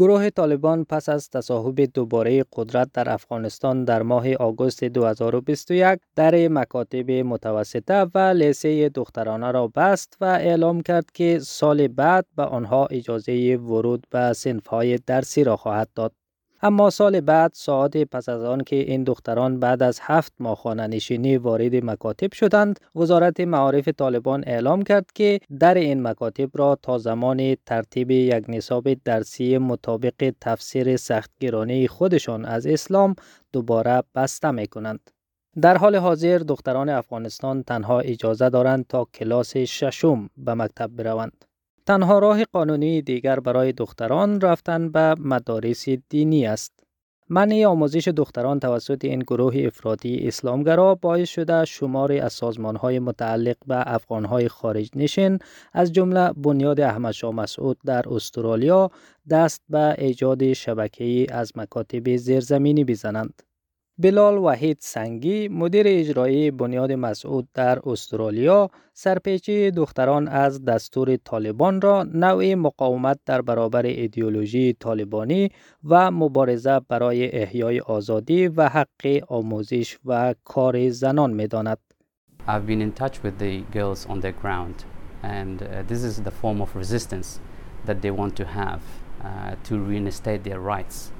گروه طالبان پس از تصاحب دوباره قدرت در افغانستان در ماه آگوست 2021 در مکاتب متوسطه و لیسه دخترانه را بست و اعلام کرد که سال بعد به آنها اجازه ورود به صنفهای درسی را خواهد داد. اما سال بعد ساعت پس از آن که این دختران بعد از هفت ماه خانه نشینی وارد مکاتب شدند وزارت معارف طالبان اعلام کرد که در این مکاتب را تا زمان ترتیب یک نصاب درسی مطابق تفسیر سختگیرانه خودشان از اسلام دوباره بسته می کنند. در حال حاضر دختران افغانستان تنها اجازه دارند تا کلاس ششم به مکتب بروند. تنها راه قانونی دیگر برای دختران رفتن به مدارس دینی است. منع آموزش دختران توسط این گروه افرادی اسلامگرا باعث شده شماری از سازمان های متعلق به افغان های خارج نشین از جمله بنیاد احمد شاه مسعود در استرالیا دست به ایجاد شبکه‌ای از مکاتب زیرزمینی بزنند. بلال وحید سنگی مدیر اجرایی بنیاد مسعود در استرالیا سرپیچی دختران از دستور طالبان را نوع مقاومت در برابر ایدئولوژی طالبانی و مبارزه برای احیای آزادی و حق آموزش و کار زنان می داند. I've been in touch with the girls on the ground and uh, this is the form of resistance that they want to have uh, to reinstate their rights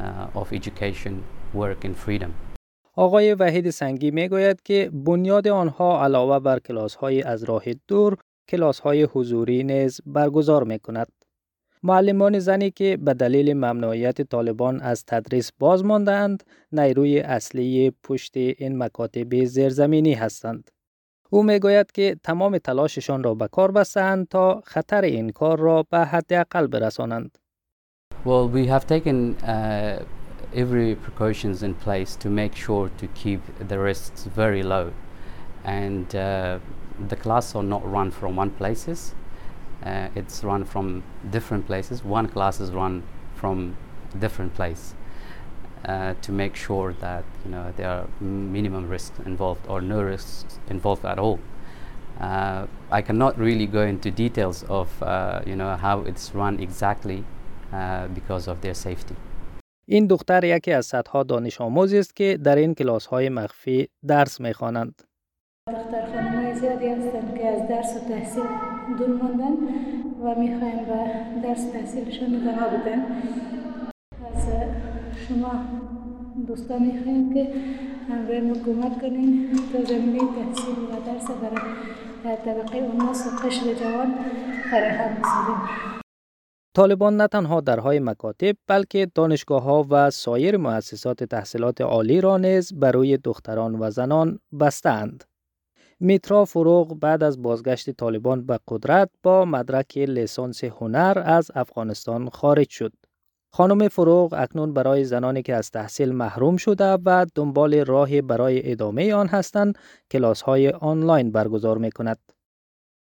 uh, of education work in freedom. آقای وحید سنگی می گوید که بنیاد آنها علاوه بر کلاس های از راه دور کلاس های حضوری نیز برگزار می کند. معلمان زنی که به دلیل ممنوعیت طالبان از تدریس باز ماندند نیروی اصلی پشت این مکاتب زیرزمینی هستند. او می گوید که تمام تلاششان را به کار بستند تا خطر این کار را به حداقل برسانند. Well, we have taken uh, every precautions in place to make sure to keep the risks very low. And uh, the class are not run from one places. Uh, it's run from different places. One class is run from different place uh, to make sure that you know there are minimum risks involved or no risks involved at all. Uh, I cannot really go into details of uh, you know how it's run exactly uh, because of their safety این دختر یکی از صدها دانش آموزی است که در این کلاس های مخفی درس می خوانند. دختر خانم زیادی هستند که از درس و تحصیل دور ماندن و می‌خوایم به درس تحصیلشون ادامه بدن از شما دوستان می‌خوایم که همراه کمک کنین تا زمینه تحصیل و درس برای طبقه اوناس و جوان فراهم بسازیم طالبان نه تنها درهای مکاتب بلکه دانشگاه ها و سایر مؤسسات تحصیلات عالی را نیز برای دختران و زنان بستند. میترا فروغ بعد از بازگشت طالبان به قدرت با مدرک لیسانس هنر از افغانستان خارج شد. خانم فروغ اکنون برای زنانی که از تحصیل محروم شده و دنبال راه برای ادامه آن هستند کلاس های آنلاین برگزار می کند.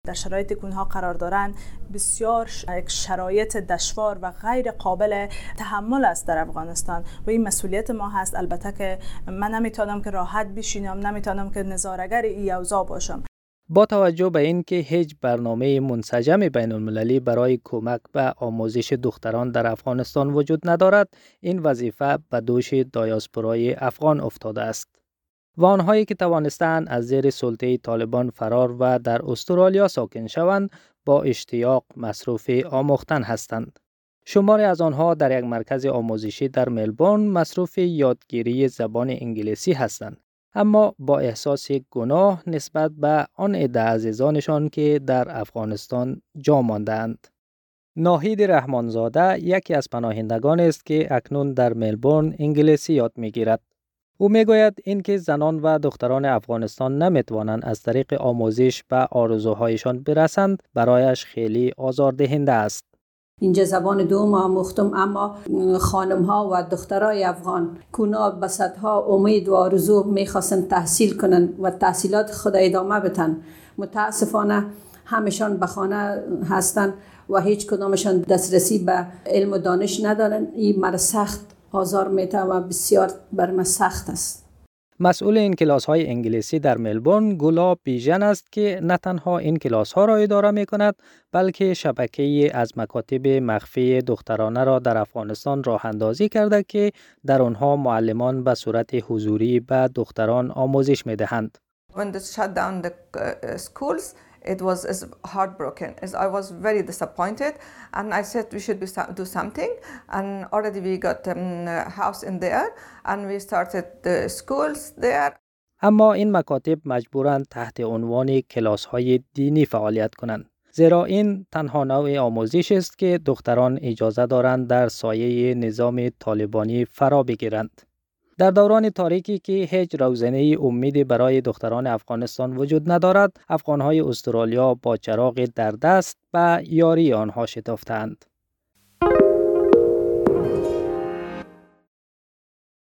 در شرایطی که اونها قرار دارن بسیار شرایط دشوار و غیر قابل تحمل است در افغانستان. و این مسئولیت ما هست. البته که من نمی‌تونم که راحت بشینم نمی‌تونم که نظارگر ای اوضاع باشم. با توجه به اینکه هیچ برنامه منسجم بین المللی برای کمک به آموزش دختران در افغانستان وجود ندارد این وظیفه به دوش دایاسپورای افغان افتاده است. و آنهایی که توانستند از زیر سلطه طالبان فرار و در استرالیا ساکن شوند با اشتیاق مصروف آموختن هستند. شماری از آنها در یک مرکز آموزشی در ملبورن مصروف یادگیری زبان انگلیسی هستند. اما با احساس گناه نسبت به آن عده عزیزانشان که در افغانستان جا ماندند. ناهید رحمانزاده یکی از پناهندگان است که اکنون در ملبورن انگلیسی یاد می‌گیرد. او می‌گوید اینکه زنان و دختران افغانستان نمی‌توانند از طریق آموزش به آرزوهایشان برسند برایش خیلی آزاردهنده است. اینجا زبان دوم آموختم اما خانم ها و دخترای افغان کونا به صدها امید و آرزو می‌خواستن تحصیل کنند و تحصیلات خود ادامه بتن متاسفانه همشان به خانه هستند و هیچ کدامشان دسترسی به علم و دانش ندارن این مر سخت آزار میته و بسیار بر من سخت است مسئول این کلاس های انگلیسی در ملبورن گلاب بیژن است که نه تنها این کلاس ها را اداره می کند بلکه شبکه از مکاتب مخفی دخترانه را در افغانستان راه اندازی کرده که در آنها معلمان به صورت حضوری به دختران آموزش می دهند. When they shut down the uh, schools, it was as heartbroken as I was very disappointed and I said we should do something and already we got um, a house in there and we started the schools there اما این مکاتب مجبورند تحت عنوان کلاس های دینی فعالیت کنند زیرا این تنها نوع آموزش است که دختران اجازه دارند در سایه نظام طالبانی فرا بگیرند در دوران تاریکی که هیچ روزنه امیدی برای دختران افغانستان وجود ندارد افغانهای استرالیا با چراغ در دست به یاری آنها شتافتند.